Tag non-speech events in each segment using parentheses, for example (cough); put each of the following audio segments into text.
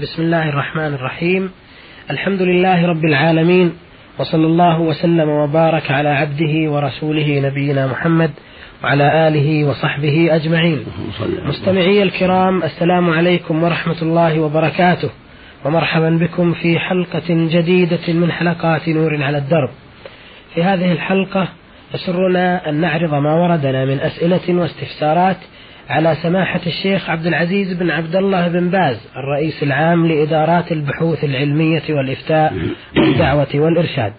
بسم الله الرحمن الرحيم. الحمد لله رب العالمين وصلى الله وسلم وبارك على عبده ورسوله نبينا محمد وعلى آله وصحبه أجمعين. مستمعي الكرام السلام عليكم ورحمة الله وبركاته ومرحبا بكم في حلقة جديدة من حلقات نور على الدرب. في هذه الحلقة يسرنا أن نعرض ما وردنا من أسئلة واستفسارات على سماحة الشيخ عبد العزيز بن عبد الله بن باز الرئيس العام لإدارات البحوث العلمية والإفتاء والدعوة والإرشاد.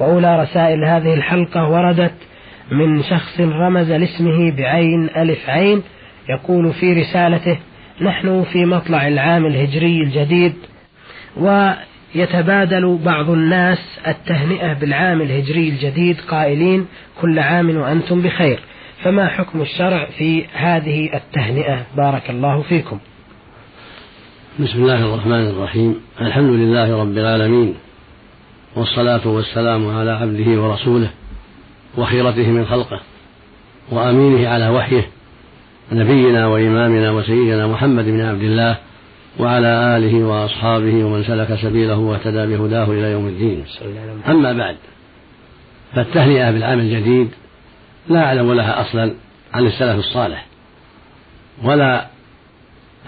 وأولى رسائل هذه الحلقة وردت من شخص رمز لاسمه بعين ألف عين يقول في رسالته نحن في مطلع العام الهجري الجديد ويتبادل بعض الناس التهنئة بالعام الهجري الجديد قائلين كل عام وأنتم بخير. فما حكم الشرع في هذه التهنئة؟ بارك الله فيكم. بسم الله الرحمن الرحيم. الحمد لله رب العالمين والصلاة والسلام على عبده ورسوله وخيرته من خلقه وأمينه على وحيه نبينا وإمامنا وسيدنا محمد بن عبد الله وعلى آله وأصحابه ومن سلك سبيله واهتدى بهداه إلى يوم الدين. أما بعد فالتهنئة بالعام الجديد لا أعلم لها أصلا عن السلف الصالح ولا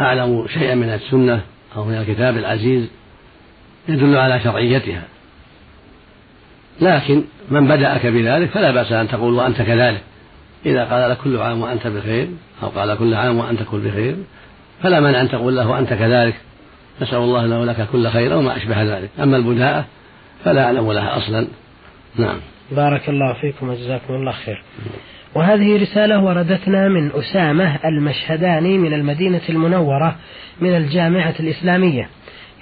أعلم شيئا من السنة أو من الكتاب العزيز يدل على شرعيتها. لكن من بدأك بذلك فلا بأس أن تقول وأنت كذلك إذا قال لك كل عام وأنت بخير أو قال كل عام وأنت كل بخير فلا مانع أن تقول له وأنت كذلك نسأل الله له لك كل خير أو ما أشبه ذلك. أما البداءة فلا أعلم لها أصلا. نعم. بارك الله فيكم وجزاكم الله خير. وهذه رسالة وردتنا من أسامة المشهداني من المدينة المنورة من الجامعة الإسلامية.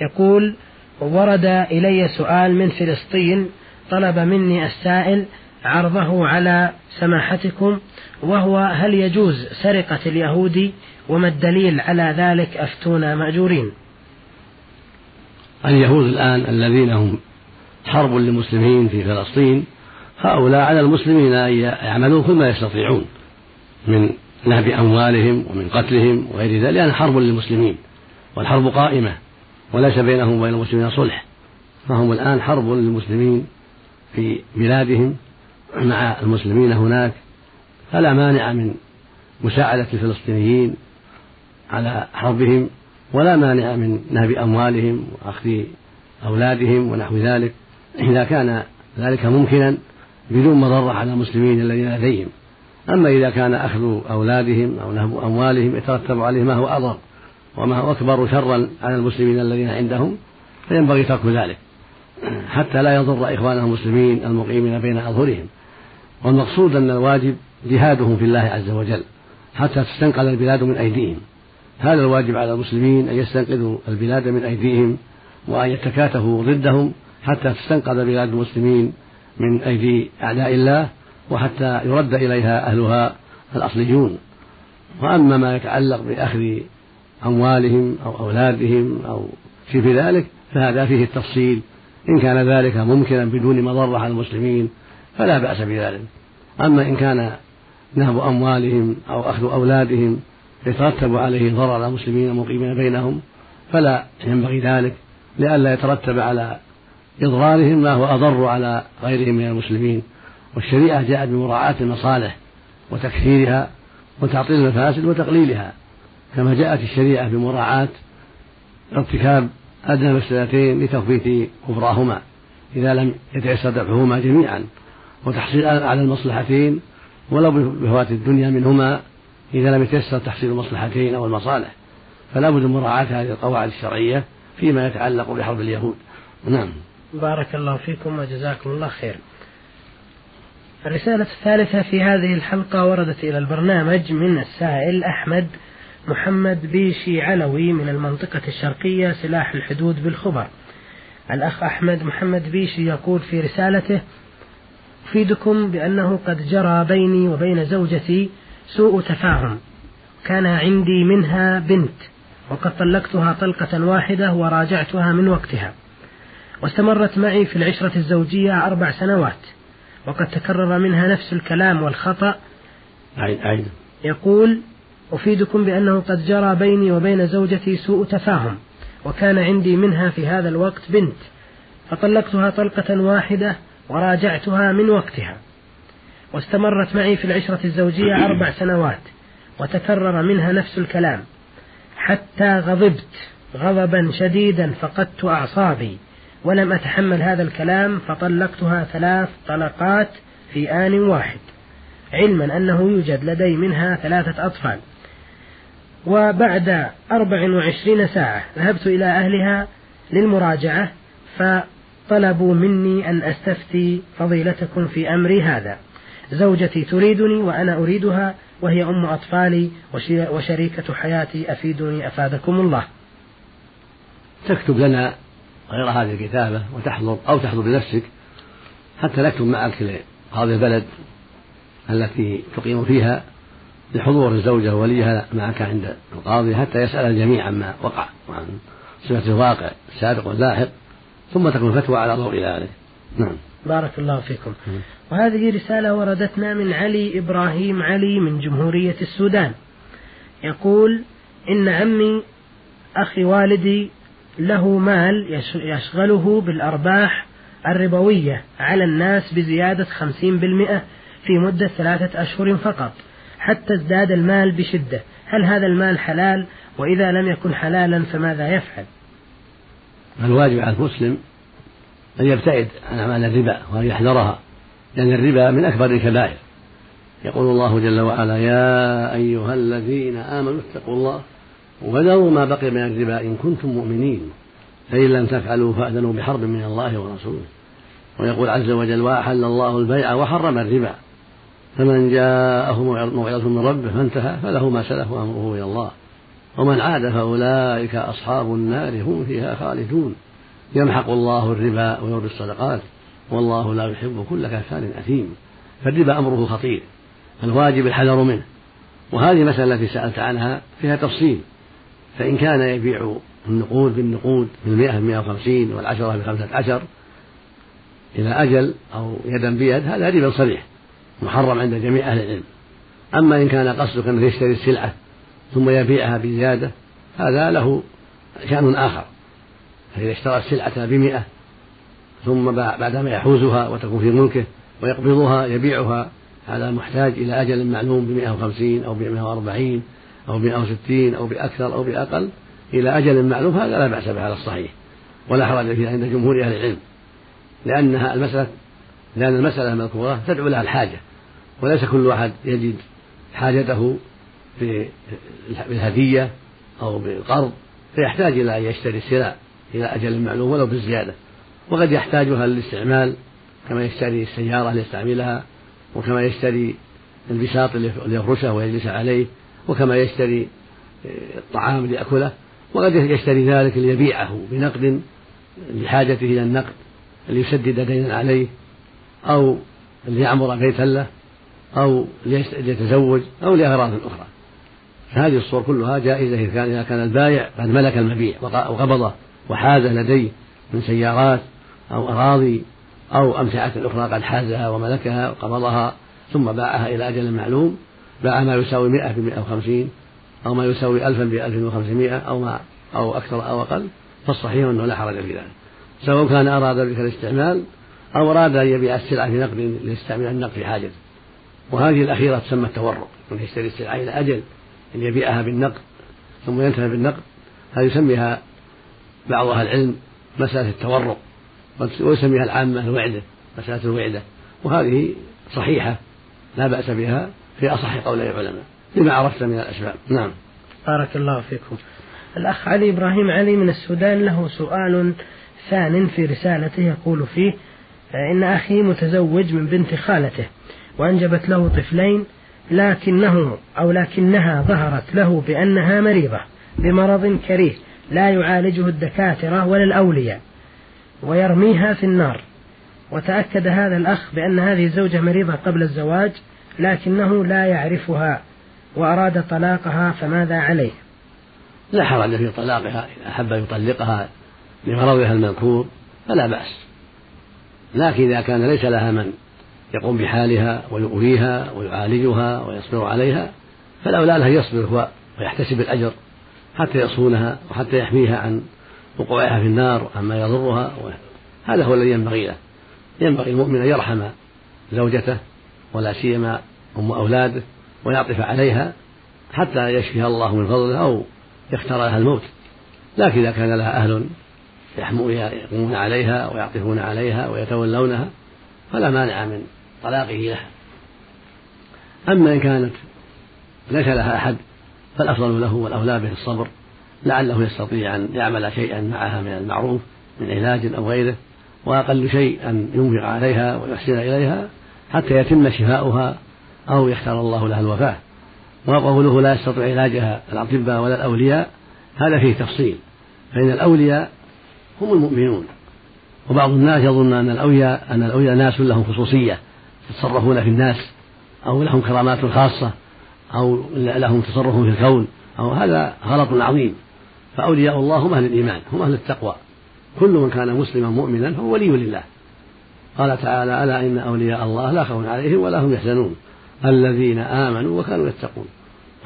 يقول ورد إلي سؤال من فلسطين طلب مني السائل عرضه على سماحتكم وهو هل يجوز سرقة اليهودي وما الدليل على ذلك أفتونا مأجورين؟ اليهود الآن الذين هم حرب للمسلمين في فلسطين هؤلاء على المسلمين أن يعملوا كل ما يستطيعون من نهب أموالهم ومن قتلهم وغير ذلك لأن حرب للمسلمين والحرب قائمة وليس بينهم وبين المسلمين صلح. فهم الآن حرب للمسلمين في بلادهم مع المسلمين هناك. فلا مانع من مساعدة الفلسطينيين على حربهم ولا مانع من نهب أموالهم وأخذ أولادهم ونحو ذلك. إذا كان ذلك ممكنا بدون مضرة على المسلمين الذين لديهم. أما إذا كان أخذ أولادهم أو نهب أموالهم يترتب عليه ما هو أضر وما هو أكبر شرا على المسلمين الذين عندهم فينبغي ترك ذلك. حتى لا يضر إخوانهم المسلمين المقيمين بين أظهرهم. والمقصود أن الواجب جهادهم في الله عز وجل حتى تستنقذ البلاد من أيديهم. هذا الواجب على المسلمين أن يستنقذوا البلاد من أيديهم وأن يتكاتفوا ضدهم حتى تستنقذ بلاد المسلمين من أيدي أعداء الله وحتى يرد إليها أهلها الأصليون. وأما ما يتعلق بأخذ أموالهم أو أولادهم أو في ذلك فهذا فيه التفصيل. إن كان ذلك ممكنا بدون مضرة على المسلمين فلا بأس بذلك. أما إن كان نهب أموالهم أو أخذ أولادهم يترتب عليه ضرر على المسلمين المقيمين بينهم فلا ينبغي ذلك لئلا يترتب على إضرارهم ما هو أضر على غيرهم من المسلمين والشريعة جاءت بمراعاة المصالح وتكثيرها وتعطيل المفاسد وتقليلها كما جاءت الشريعة بمراعاة ارتكاب أدنى المسألتين لتخفيف كفراهما إذا لم يتيسر دفعهما جميعا وتحصيل على المصلحتين ولو بفوات الدنيا منهما إذا لم يتيسر تحصيل المصلحتين أو المصالح. فلا بد من مراعاة هذه القواعد الشرعية فيما يتعلق بحرب اليهود. نعم. بارك الله فيكم وجزاكم الله خير. الرسالة الثالثة في هذه الحلقة وردت إلى البرنامج من السائل أحمد محمد بيشي علوي من المنطقة الشرقية سلاح الحدود بالخبر. الأخ أحمد محمد بيشي يقول في رسالته أفيدكم بأنه قد جرى بيني وبين زوجتي سوء تفاهم. كان عندي منها بنت وقد طلقتها طلقة واحدة وراجعتها من وقتها. واستمرت معي في العشرة الزوجية أربع سنوات وقد تكرر منها نفس الكلام والخطأ. يقول أفيدكم بأنه قد جرى بيني وبين زوجتي سوء تفاهم وكان عندي منها في هذا الوقت بنت فطلقتها طلقة واحدة وراجعتها من وقتها. واستمرت معي في العشرة الزوجية أربع سنوات وتكرر منها نفس الكلام حتى غضبت غضبا شديدا فقدت أعصابي. ولم أتحمل هذا الكلام فطلقتها ثلاث طلقات في آن واحد علما أنه يوجد لدي منها ثلاثة أطفال. وبعد أربع وعشرين ساعة ذهبت إلى أهلها للمراجعة فطلبوا مني أن أستفتي فضيلتكم في أمري هذا. زوجتي تريدني وأنا أريدها وهي أم أطفالي وشريكة حياتي أفيدني أفادكم الله. تكتب لنا غير هذه الكتابة وتحضر أو تحضر بنفسك حتى نكتب معك لقاضي البلد التي تقيم فيها لحضور الزوجة ووليها معك عند القاضي حتى يسأل الجميع عما وقع وعن صفة الواقع السابق واللاحق ثم تكون فتوى على ضوء ذلك. نعم. بارك الله فيكم. وهذه رسالة وردتنا من علي إبراهيم علي من جمهورية السودان. يقول إن عمي أخي والدي له مال يشغله بالأرباح الربوية على الناس بزيادة خمسين بالمئة في مدة ثلاثة أشهر فقط حتى ازداد المال بشدة. هل هذا المال حلال؟ وإذا لم يكن حلالا فماذا يفعل؟ الواجب على المسلم أن يبتعد عن أعمال الربا وأن يحذرها لأن الربا من أكبر الكبائر. يقول الله جل وعلا يا أيها الذين آمنوا اتقوا الله وذروا ما بقي من الربا إن كنتم مؤمنين. فإن لم تفعلوا فأذنوا بحرب من الله ورسوله. ويقول عز وجل وأحل الله البيع وحرم الربا. فمن جاءه موعظة من ربه فانتهى فله ما سلف وأمره إلى الله. ومن عاد فأولئك أصحاب النار هم فيها خالدون. يمحق الله الربا ويربي الصدقات. والله لا يحب كل كفار أثيم. فالربا أمره خطير. الواجب الحذر منه. وهذه المسألة التي سألت عنها فيها تفصيل. فإن كان يبيع النقود بالنقود بالمئة بمئة وخمسين والعشرة بخمسة عشر إلى أجل أو يدا بيد هذا ربا صريح محرم عند جميع أهل العلم. أما إن كان قصدك أنه يشتري السلعة ثم يبيعها بزيادة هذا له شأن آخر. فإذا اشترى السلعة بمئة ثم بعدما يحوزها وتكون في ملكه ويقبضها يبيعها هذا محتاج إلى أجل معلوم بمئة وخمسين أو بمئة وأربعين أو بمئة وستين أو بأكثر أو بأقل إلى أجل معلوم هذا لا بأس به على الصحيح ولا حرج فيه عند جمهور أهل العلم لأنها المسألة لأن المسألة المذكورة تدعو لها الحاجة وليس كل أحد يجد حاجته بالهدية أو بالقرض فيحتاج إلى أن يشتري السلع إلى أجل معلوم ولو بالزيادة وقد يحتاجها للاستعمال كما يشتري السيارة ليستعملها وكما يشتري البساط ليفرشه ويجلس عليه وكما يشتري الطعام ليأكله وقد يشتري ذلك ليبيعه بنقد لحاجته إلى النقد ليسدد دينا عليه أو ليعمر بيتا له أو ليتزوج أو لأغراض أخرى. فهذه الصور كلها جائزة إذا كان إذا كان البائع قد ملك المبيع وقبضه وحاز لديه من سيارات أو أراضي أو أمتعة أخرى قد حازها وملكها وقبضها ثم باعها إلى أجل معلوم. باع ما يساوي مئة بمئة وخمسين أو ما يساوي ألفا بألف وخمسمائة أو ما أو أكثر أو أقل فالصحيح أنه لا حرج في ذلك. سواء كان أراد بك الاستعمال أو أراد أن يبيع السلعة في نقد ليستعمل النقد في حاجته وهذه الأخيرة تسمى التورق من يشتري السلعة إلى أجل أن يبيعها بالنقد ثم ينتهي بالنقد. هذه يسميها بعض أهل العلم مسألة التورق ويسميها العامة الوعدة مسألة الوعدة. وهذه صحيحة لا بأس بها. في أصح قولي العلماء لما عرفت من الأسباب. نعم. بارك الله فيكم. الأخ علي إبراهيم علي من السودان له سؤال ثان في رسالته يقول فيه إن أخي متزوج من بنت خالته وأنجبت له طفلين لكنه أو لكنها ظهرت له بأنها مريضة بمرض كريه لا يعالجه الدكاترة ولا الأولياء ويرميها في النار. وتأكد هذا الأخ بأن هذه الزوجة مريضة قبل الزواج لكنه لا يعرفها وأراد طلاقها فماذا عليه؟ لا حرج في طلاقها إذا أحب يطلقها لمرضها المذكور فلا بأس. لكن إذا كان ليس لها من يقوم بحالها ويؤويها ويعالجها ويصبر عليها فالأولى له يصبر هو ويحتسب الأجر حتى يصونها وحتى يحميها عن وقوعها في النار عما يضرها. هذا هو الذي ينبغي له. ينبغي المؤمن أن يرحم زوجته ولا سيما أم أولاده ويعطف عليها حتى يشفيها الله من فضله أو يختار لها الموت. لكن إذا كان لها أهل يقومون عليها ويعطفون عليها ويتولونها فلا مانع من طلاقه لها. أما إن كانت ليس لها أحد فالأفضل له والأولى به الصبر لعله يستطيع أن يعمل شيئا معها من المعروف من علاج أو غيره وأقل شيء أن ينفق عليها ويحسن إليها حتى يتم شفاؤها أو يختار الله لها الوفاة. وقوله لا يستطيع علاجها الأطباء ولا الأولياء هذا فيه تفصيل. فإن الأولياء هم المؤمنون. وبعض الناس يظن أن الأولياء أن الأولياء ناس لهم خصوصية يتصرفون في الناس أو لهم كرامات خاصة أو لهم تصرف في الكون أو هذا غلط عظيم. فأولياء الله هم أهل الإيمان هم أهل التقوى. كل من كان مسلما مؤمنا فهو ولي لله. قال تعالى ألا إن أولياء الله لا خوف عليهم ولا هم يحزنون. الذين آمنوا وكانوا يتقون.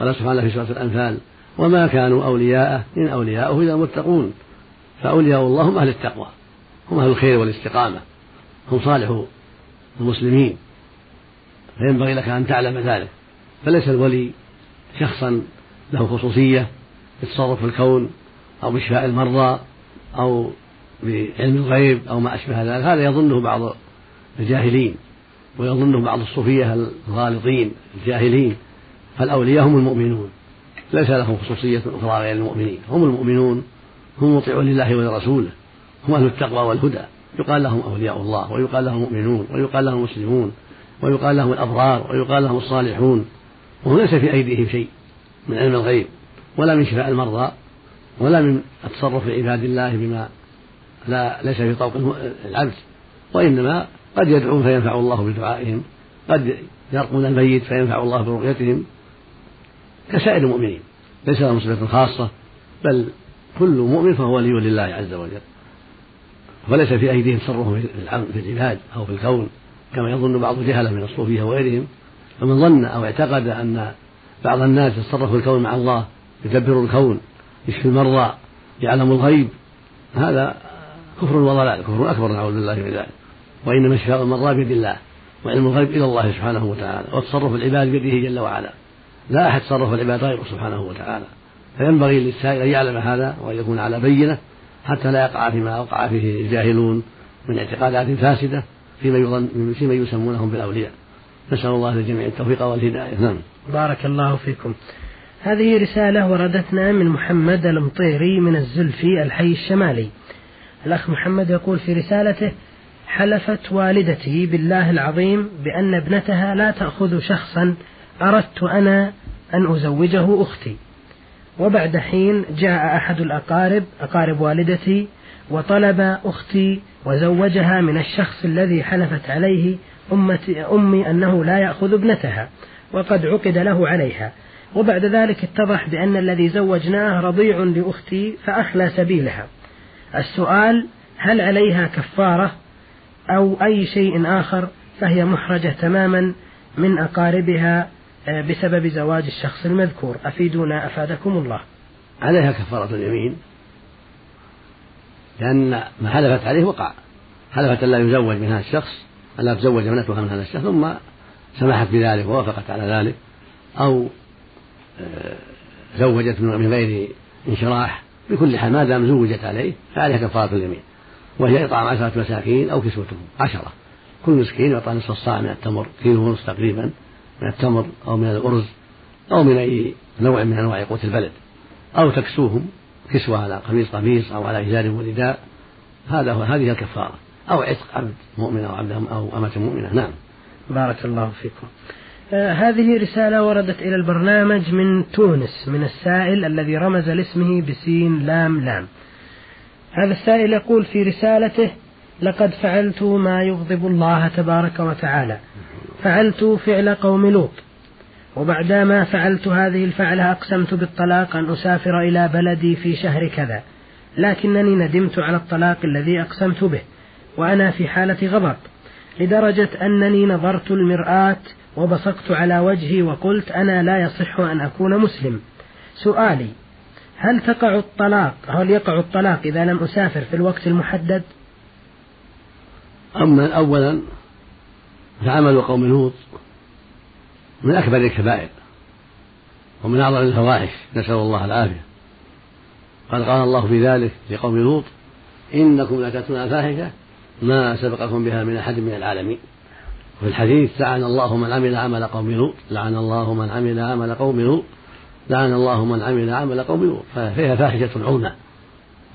قال سبحانه في سورة الأنفال وما كانوا أولياءه إن أولياءه إلا المتقون. فأولياء الله هم أهل التقوى هم أهل الخير والاستقامة هم صالح المسلمين. فينبغي لك أن تعلم ذلك. فليس الولي شخصا له خصوصية بالتصرف في الكون أو بشفاء المرضى أو بعلم الغيب أو ما أشبه ذلك. هذا يظنه بعض الجاهلين. ويظنه بعض الصوفية الغالطين الجاهلين فالأولياء هم المؤمنون. ليس لهم خصوصية أخرى غير المؤمنين. هم المؤمنون هم مطيعون لله ولرسوله هم أهل التقوى والهدى. يقال لهم أولياء الله ويقال لهم مؤمنون ويقال لهم مسلمون ويقال لهم الأبرار ويقال لهم الصالحون. وهم ليس في أيديهم شيء من علم الغيب ولا من شفاء المرضى ولا من التصرف في عباد الله بما لا ليس في طوق العبد وإنما قد يدعون فينفع الله بدعائهم قد يرقون الميت فينفع الله برؤيتهم. كسائر المؤمنين ليس لهم صفة خاصة بل كل مؤمن فهو ولي لله عز وجل. وليس في أيديهم تصرف في العباد أو في الكون كما يظن بعض الجهلة من الصوفية وغيرهم. فمن ظن أو اعتقد أن بعض الناس يتصرف في الكون مع الله يدبر الكون يشفي المرضى يعلم الغيب هذا كفر وضلال كفر أكبر نعوذ بالله من ذلك. وإنما شفاء المرضى بيد الله وعلم الغيب إلى الله سبحانه وتعالى وتصرف العباد بيده جل وعلا. لا أحد تصرف العباد غيره سبحانه وتعالى. فينبغي للسائل أن يعلم هذا وأن يكون على بينة حتى لا يقع فيما وقع فيه الجاهلون من اعتقادات فاسدة فيما يظن فيما يسمونهم بالأولياء. نسأل الله للجميع التوفيق والهداية. نعم. بارك الله فيكم. هذه رسالة وردتنا من محمد المطيري من الزلفي الحي الشمالي. الأخ محمد يقول في رسالته حلفت والدتي بالله العظيم بأن ابنتها لا تأخذ شخصا أردت أنا أن أزوجه أختي. وبعد حين جاء أحد الأقارب أقارب والدتي وطلب أختي وزوجها من الشخص الذي حلفت عليه أمتي أمي أنه لا يأخذ ابنتها وقد عقد له عليها. وبعد ذلك اتضح بأن الذي زوجناه رضيع لأختي فأخلى سبيلها. السؤال هل عليها كفارة؟ أو أي شيء آخر فهي محرجة تماما من أقاربها آه، بسبب زواج الشخص المذكور. أفيدونا أفادكم الله. عليها كفارة اليمين. لأن ما حلفت عليه وقع. حلفت أن لا يزوج من هذا الشخص أن لا تزوج ابنتها من هذا الشخص ثم سمحت بذلك ووافقت على ذلك أو آه، زوجت من غير إنشراح. بكل حال ما دام زوجت عليه فعليها كفارة اليمين. وهي إطعام عشرة مساكين أو كسوتهم عشرة. كل مسكين يعطى نصف الصاع من التمر كيلو ونصف تقريبا من التمر أو من الأرز أو من أي نوع من أنواع قوت البلد. أو تكسوهم كسوة على قميص قميص أو على إزار ورداء هذا هو هذه الكفارة. أو عتق عبد مؤمن أو عبد أو أمة مؤمنة نعم. بارك الله فيكم. آه هذه رسالة وردت إلى البرنامج من تونس من السائل الذي رمز لاسمه بسين لام لام. هذا السائل يقول في رسالته لقد فعلت ما يغضب الله تبارك وتعالى. فعلت فعل قوم لوط. وبعدما فعلت هذه الفعلة أقسمت بالطلاق أن أسافر إلى بلدي في شهر كذا. لكنني ندمت على الطلاق الذي أقسمت به وأنا في حالة غضب لدرجة أنني نظرت المرآة وبصقت على وجهي وقلت أنا لا يصح أن أكون مسلم. سؤالي هل تقع الطلاق؟ هل يقع الطلاق إذا لم أسافر في الوقت المحدد؟ أما أولا فعمل قوم لوط من أكبر الكبائر ومن أعظم الفواحش نسأل الله العافية. قد قال الله في ذلك لقوم لوط إنكم لتأتون الفاحشة ما سبقكم بها من أحد من العالمين. وفي الحديث لعن الله من عمل عمل قوم لوط لعن الله من عمل عمل قوم لوط. لعن الله من عمل عمل قوم فهي فاحشة عظمى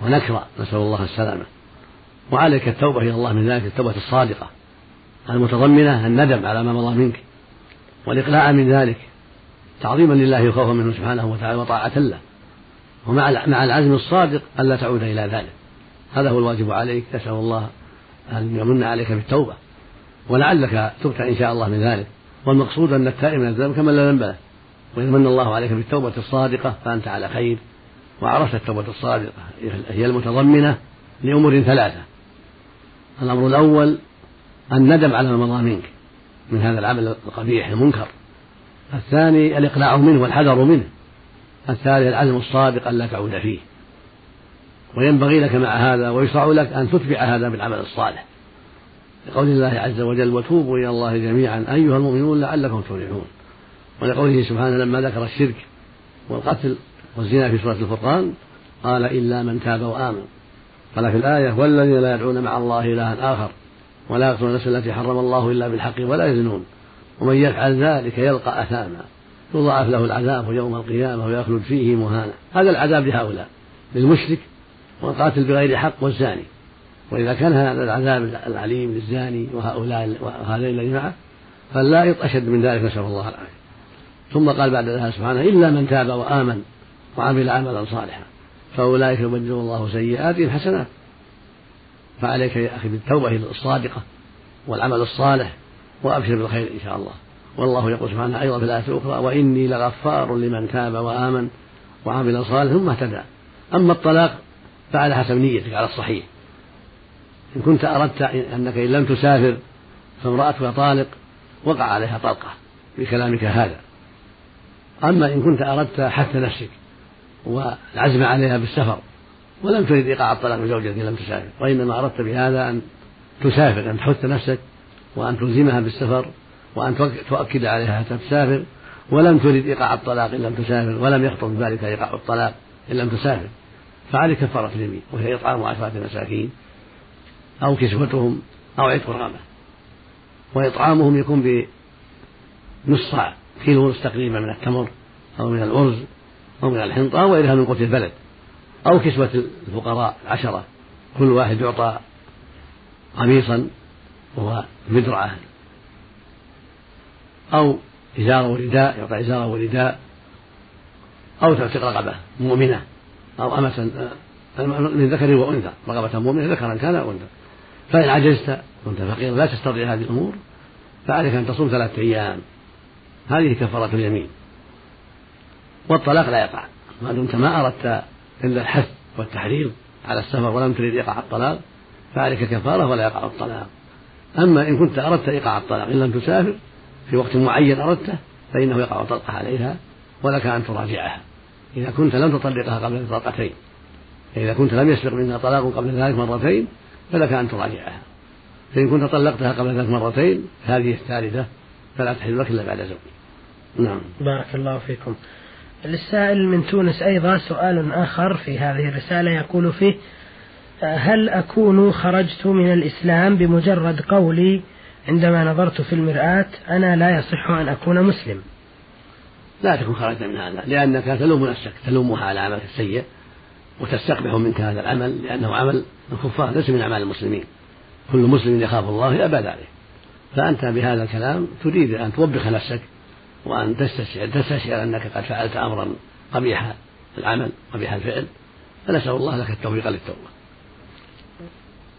ونكرة نسأل الله السلامة. وعليك التوبة إلى الله من ذلك التوبة الصادقة المتضمنة الندم على ما مضى منك والإقلاع من ذلك تعظيما لله وخوفا منه سبحانه وتعالى وطاعة له. ومع مع العزم الصادق ألا تعود إلى ذلك. هذا هو الواجب عليك نسأل الله أن يمن عليك بالتوبة. ولعلك تبت إن شاء الله من ذلك. والمقصود أن التائب من الذنب كمن لا ذنب له. وإذا من الله عليك بالتوبة الصادقة فأنت على خير. وعرفت التوبة الصادقة هي المتضمنة لأمور ثلاثة. الأمر الأول الندم على ما مضى منك من هذا العمل القبيح المنكر. الثاني الإقلاع منه والحذر منه. الثالث العزم الصادق ألا تعود فيه. وينبغي لك مع هذا ويشرع لك أن تتبع هذا بالعمل الصالح. لقول الله عز وجل وتوبوا إلى الله جميعا أيها المؤمنون لعلكم تفلحون. ولقوله سبحانه لما ذكر الشرك والقتل والزنا في سورة الفرقان قال إلا من تاب وآمن. قال في الآية والذين لا يدعون مع الله إلها آخر ولا يقتلون النفس التي حرم الله إلا بالحق ولا يزنون ومن يفعل ذلك يلقى أثاما يضاعف له العذاب يوم القيامة ويخلد فيه مهانا. هذا العذاب لهؤلاء للمشرك والقاتل بغير حق والزاني. وإذا كان هذا العذاب العليم للزاني وهؤلاء وهذين الذين معه فاللائط أشد من ذلك نسأل الله العافية. ثم قال بعد ذلك سبحانه إلا من تاب وآمن وعمل عملا صالحا فأولئك يبدل الله سيئاتهم حسنات. فعليك يا أخي بالتوبة الصادقة والعمل الصالح وأبشر بالخير إن شاء الله. والله يقول سبحانه أيضا في الآية الأخرى وإني لغفار لمن تاب وآمن وعمل صالحا ثم اهتدى. أما الطلاق فعلى حسب نيتك على الصحيح. إن كنت أردت أنك إن لم تسافر فامرأتك طالق وقع عليها طلقة بكلامك هذا. أما إن كنت أردت حث نفسك والعزم عليها بالسفر ولم تريد إيقاع الطلاق بزوجتك لم تسافر وإنما أردت بهذا أن تسافر أن تحث نفسك وأن تلزمها بالسفر وأن تؤكد عليها حتى تسافر ولم تريد إيقاع الطلاق إن لم تسافر ولم يخطر بذلك إيقاع الطلاق إن لم تسافر. فعليك كفارة اليمين وهي إطعام عشرة مساكين أو كسوتهم أو عتق رغبة وإطعامهم يكون بنص كيلو ونص تقريبا من التمر أو من الأرز أو من الحنطة أو غيرها من قوت البلد أو كسوة الفقراء عشرة كل واحد يعطى قميصا وهو مدرعة. أو إزار ورداء يعطى إزار ورداء. أو تعتق رقبة مؤمنة أو أمة من ذكر وأنثى. رقبة مؤمنة ذكرا كان أو أنثى. فإن عجزت وأنت فقير لا تستطيع هذه الأمور. فعليك أن تصوم ثلاثة أيام. هذه كفارة اليمين. والطلاق لا يقع. ما دمت ما أردت إلا الحث والتحريض على السفر ولم تريد إيقاع الطلاق فعليك كفارة ولا يقع الطلاق. أما إن كنت أردت إيقاع الطلاق إن لم تسافر في وقت معين أردته فإنه يقع طلقة عليها ولك أن تراجعها. إذا كنت لم تطلقها قبل طلقتين إذا كنت لم يسبق منها طلاق قبل ذلك مرتين فلك أن تراجعها. فإن كنت طلقتها قبل ذلك مرتين هذه الثالثة فلا تحل لك إلا بعد زوج نعم. بارك الله فيكم. للسائل من تونس أيضا سؤال آخر في هذه الرسالة يقول فيه هل أكون خرجت من الإسلام بمجرد قولي عندما نظرت في المرآة أنا لا يصح أن أكون مسلم؟ لا تكون خرجت من هذا لأنك تلوم نفسك تلومها على عملك السيء وتستقبح منك هذا العمل لأنه عمل الكفار ليس من أعمال المسلمين. كل مسلم يخاف الله يأبى ذلك فأنت بهذا الكلام تريد أن توبخ نفسك وأن تستشعر, تستشعر أنك قد فعلت أمرا قبيح العمل قبيح الفعل فنسأل الله لك التوفيق للتوبة.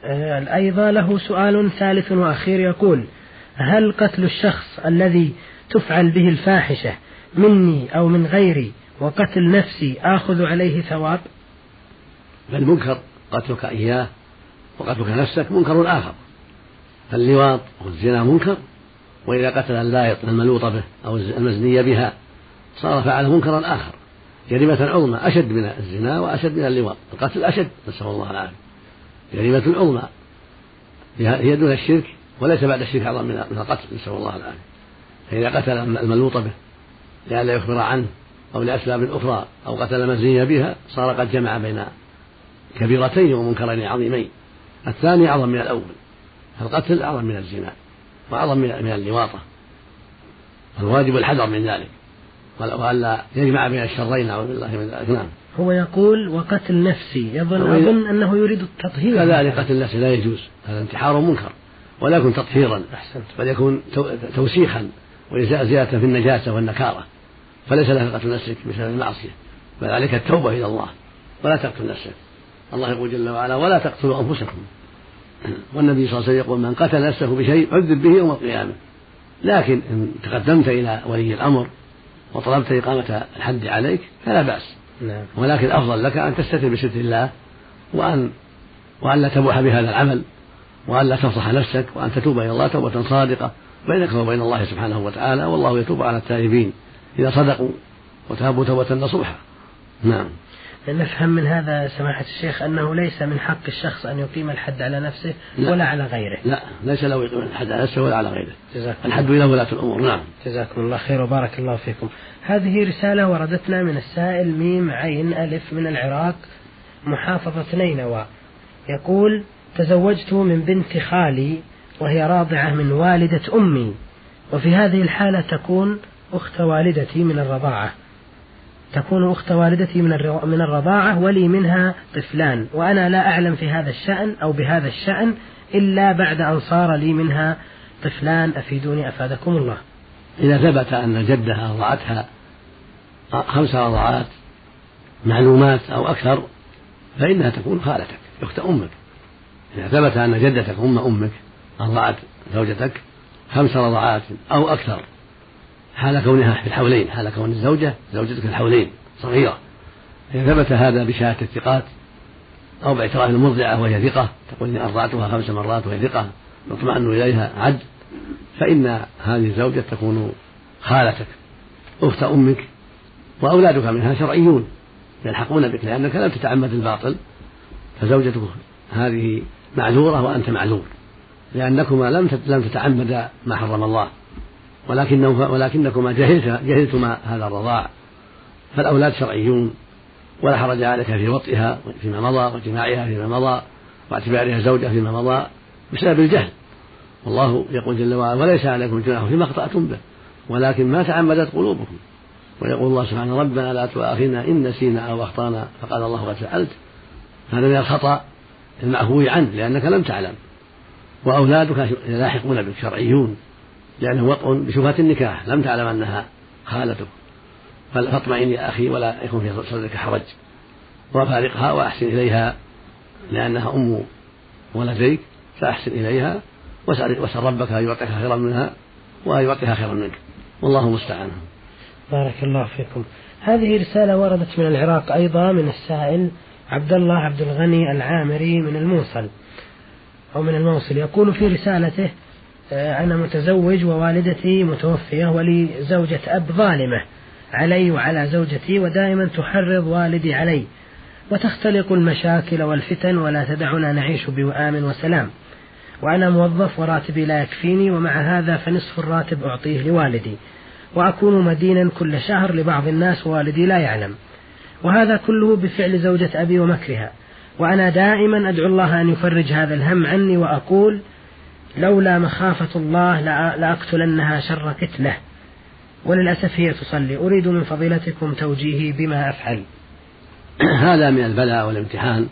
آه، أيضا له سؤال ثالث وأخير يقول هل قتل الشخص الذي تفعل به الفاحشة مني أو من غيري وقتل نفسي آخذ عليه ثواب؟ فالمنكر قتلك إياه وقتلك نفسك منكر آخر. فاللواط والزنا منكر وإذا قتل اللائط الملوط به أو المزني بها صار فعل منكرا آخر جريمة عظمى أشد من الزنا وأشد من اللواط. القتل أشد نسأل الله العافية. جريمة عظمى. هي دون الشرك وليس بعد الشرك أعظم من القتل نسأل الله العافية. فإذا قتل الملوط به لئلا يخبر عنه أو لأسباب أخرى أو قتل زين بها صار قد جمع بين كبيرتين ومنكرين عظيمين. الثاني أعظم من الأول. القتل أعظم من الزنا. وأعظم من اللواطة. الواجب الحذر من ذلك. وألا يجمع بين الشرين نعوذ بالله من ذلك. نعم. هو يقول وقتل نفسي. يظن أظن أنه يريد التطهير. كذلك قتل نفسه لا يجوز. هذا انتحار منكر. ولا يكون تطهيرا. أحسنت. بل يكون توسيخا. وزيادة في النجاسة والنكارة. فليس لك قتل نفسك بسبب المعصية. بل عليك التوبة إلى الله. ولا تقتل نفسك. الله يقول جل وعلا ولا تقتلوا أنفسكم. والنبي صلى الله عليه وسلم يقول من قتل نفسه بشيء عذب به يوم القيامة. لكن إن تقدمت إلى ولي الأمر وطلبت إقامة الحد عليك فلا بأس. نعم. ولكن الأفضل لك أن تستتر بستر الله وأن وأن لا تبوح بهذا العمل وأن لا تفضح نفسك وأن تتوب إلى الله توبة صادقة بينك وبين الله سبحانه وتعالى والله يتوب على التائبين إذا صدقوا وتابوا توبة نصوحة. نعم. نفهم من هذا سماحة الشيخ أنه ليس من حق الشخص أن يقيم الحد على نفسه لا. ولا على غيره. لا ليس له يقيم الحد على نفسه ولا على غيره. جزاكم الحد إلى ولاة الأمور نعم. جزاكم الله خير وبارك الله فيكم. هذه رسالة وردتنا من السائل ميم عين ألف من العراق محافظة نينوى. يقول تزوجت من بنت خالي وهي راضعة من والدة أمي وفي هذه الحالة تكون أخت والدتي من الرضاعة. تكون أخت والدتي من من الرضاعة ولي منها طفلان وأنا لا أعلم في هذا الشأن أو بهذا الشأن إلا بعد أن صار لي منها طفلان أفيدوني أفادكم الله. إذا ثبت أن جدها أرضعتها خمس رضعات معلومات أو أكثر فإنها تكون خالتك أخت أمك. إذا ثبت أن جدتك أم أمك أرضعت زوجتك خمس رضعات أو أكثر حال كونها في الحولين حال كون الزوجة زوجتك الحولين صغيرة. إذا ثبت هذا بشهادة الثقات أو باعتراف المرضعة وهي ثقة تقول إني أرضعتها خمس مرات وهي ثقة يطمئن إليها عد. فإن هذه الزوجة تكون خالتك أخت أمك وأولادك منها شرعيون يلحقون بك لأنك لم تتعمد الباطل. فزوجتك هذه معذورة وأنت معذور لأنكما لم لم تتعمد ما حرم الله. ولكنه ولكنكما جهلت جهلتما هذا الرضاع. فالأولاد شرعيون ولا حرج عليك في وطئها فيما مضى وجماعها فيما مضى واعتبارها زوجة فيما مضى بسبب الجهل. والله يقول جل وعلا وليس عليكم جناح فيما أخطأتم به ولكن ما تعمدت قلوبكم. ويقول الله سبحانه ربنا لا تؤاخذنا إن نسينا أو أخطأنا. فقال الله قد فعلت هذا من الخطأ المعفو عنه لأنك لم تعلم وأولادك لاحقون بك. شرعيون. لأنه وطء بشبهة النكاح لم تعلم أنها خالتك. فاطمئن يا أخي ولا يكون في صدرك حرج. وفارقها وأحسن إليها لأنها أم ولديك فأحسن إليها واسأل ربك أن يعطيك خيرا منها وأن يعطيها خيرا منك. والله المستعان بارك الله فيكم. هذه رسالة وردت من العراق أيضا من السائل عبد الله عبد الغني العامري من الموصل أو من الموصل. يقول في رسالته أنا متزوج ووالدتي متوفية ولي زوجة أب ظالمة علي وعلى زوجتي ودائما تحرض والدي علي وتختلق المشاكل والفتن ولا تدعنا نعيش بوئام وسلام. وأنا موظف وراتبي لا يكفيني ومع هذا فنصف الراتب أعطيه لوالدي وأكون مدينا كل شهر لبعض الناس ووالدي لا يعلم. وهذا كله بفعل زوجة أبي ومكرها. وأنا دائما أدعو الله أن يفرج هذا الهم عني وأقول لولا مخافة الله لأقتلنها شر قتله وللأسف هي تصلي. أريد من فضيلتكم توجيهي بما أفعل. (clears throat) هذا من البلاء والامتحان.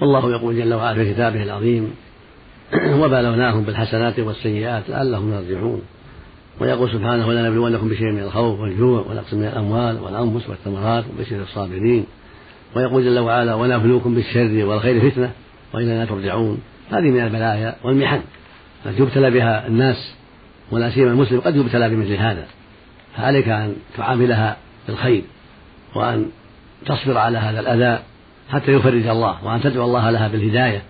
والله يقول جل وعلا في كتابه العظيم (clears throat) وبلوناهم بالحسنات والسيئات لعلهم يرجعون. ويقول سبحانه ولا نبلونكم بشيء من الخوف والجوع ونقص من الأموال والأنفس والثمرات وبشر الصابرين. ويقول جل وعلا ونبلوكم بالشر والخير فتنة وإلينا ترجعون. هذه من البلايا والمحن. التي يبتلى بها الناس ولا سيما المسلم قد يبتلى بمثل هذا. فعليك أن تعاملها بالخير وأن تصبر على هذا الأذى حتى يفرج الله وأن تدعو الله لها بالهداية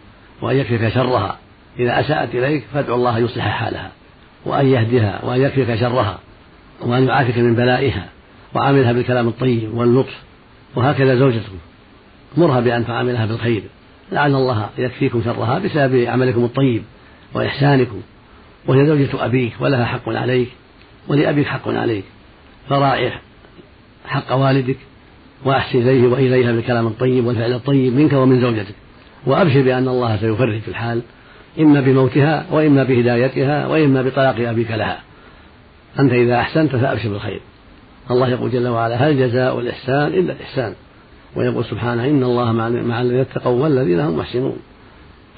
وأن يكفيك شرها. إذا أساءت إليك فادعو الله يصلح حالها وأن يهديها وأن يكفيك شرها وأن يعافيك من بلائها وعاملها بالكلام الطيب واللطف. وهكذا زوجته مرها بأن تعاملها بالخير. لعل الله يكفيكم شرها بسبب عملكم الطيب. وإحسانكم وهي زوجة أبيك ولها حق عليك ولأبيك حق عليك فراعي حق والدك وأحسن إليه وإليها بالكلام الطيب والفعل الطيب منك ومن زوجتك. وأبشر بأن الله سيفرج الحال إما بموتها وإما بهدايتها وإما بطلاق أبيك لها. أنت إذا أحسنت فأبشر بالخير. الله يقول جل وعلا هل جزاء الإحسان إلا الإحسان؟ ويقول سبحانه إن الله مع الذين اتقوا والذين هم محسنون.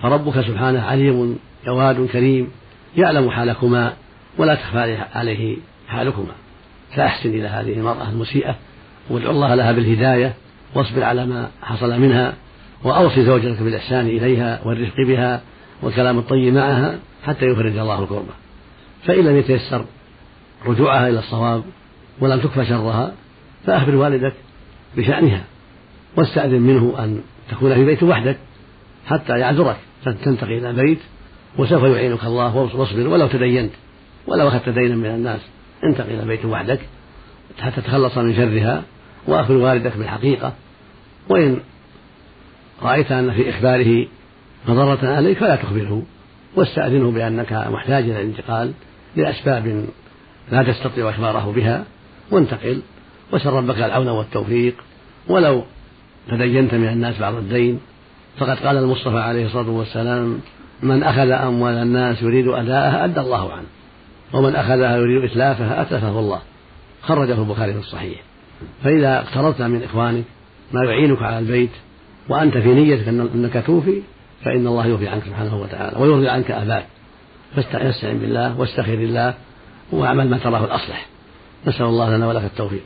فربك سبحانه عليم جواد كريم يعلم حالكما ولا تخفى عليه حالكما. فأحسن إلى هذه المرأة المسيئة وادعو الله لها بالهداية واصبر على ما حصل منها وأوصي زوجتك بالإحسان إليها والرفق بها والكلام الطيب معها حتى يفرج الله الكربة فإن لم يتيسر رجوعها إلى الصواب ولم تكفى شرها فأخبر والدك بشأنها واستأذن منه أن تكون في بيت وحدك حتى يعذرك تنتقل إلى بيت وسوف يعينك الله واصبر ولو تدينت. ولو أخذت دينا من الناس. انتقل إلى بيت وحدك حتى تتخلص من شرها وأخبر والدك بالحقيقة. وإن رأيت أن في إخباره مضرة عليك فلا تخبره. واستأذنه بأنك محتاج إلى الانتقال لأسباب لا تستطيع إخباره بها. وانتقل. وسل ربك العون والتوفيق. ولو تدينت من الناس بعض الدين. فقد قال المصطفى عليه الصلاة والسلام من أخذ أموال الناس يريد أداءها أدى الله عنه. ومن أخذها يريد إتلافها أتلفه الله. خرجه البخاري في الصحيح. فإذا اقترضت من إخوانك ما يعينك على البيت وأنت في نيتك أنك توفي فإن الله يوفي عنك سبحانه وتعالى ويرضي عنك أباك. فاستعن بالله واستخر الله واعمل ما تراه الأصلح. نسأل الله لنا ولك التوفيق.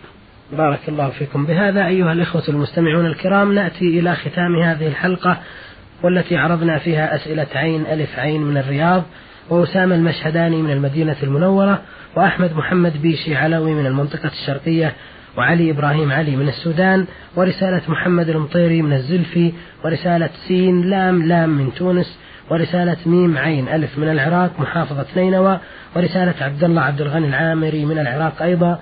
بارك الله فيكم. بهذا أيها الإخوة المستمعون الكرام نأتي إلى ختام هذه الحلقة. والتي عرضنا فيها أسئلة عين ألف عين من الرياض وأسامة المشهداني من المدينة المنورة وأحمد محمد بيشي علوي من المنطقة الشرقية وعلي إبراهيم علي من السودان ورسالة محمد المطيري من الزلفي ورسالة سين لام لام من تونس ورسالة ميم عين ألف من العراق محافظة نينوى ورسالة عبد الله عبد الغني العامري من العراق أيضا.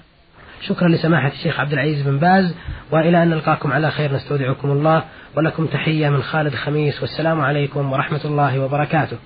شكرا لسماحة الشيخ عبد العزيز بن باز وإلى أن نلقاكم على خير نستودعكم الله ولكم تحية من خالد خميس والسلام عليكم ورحمة الله وبركاته.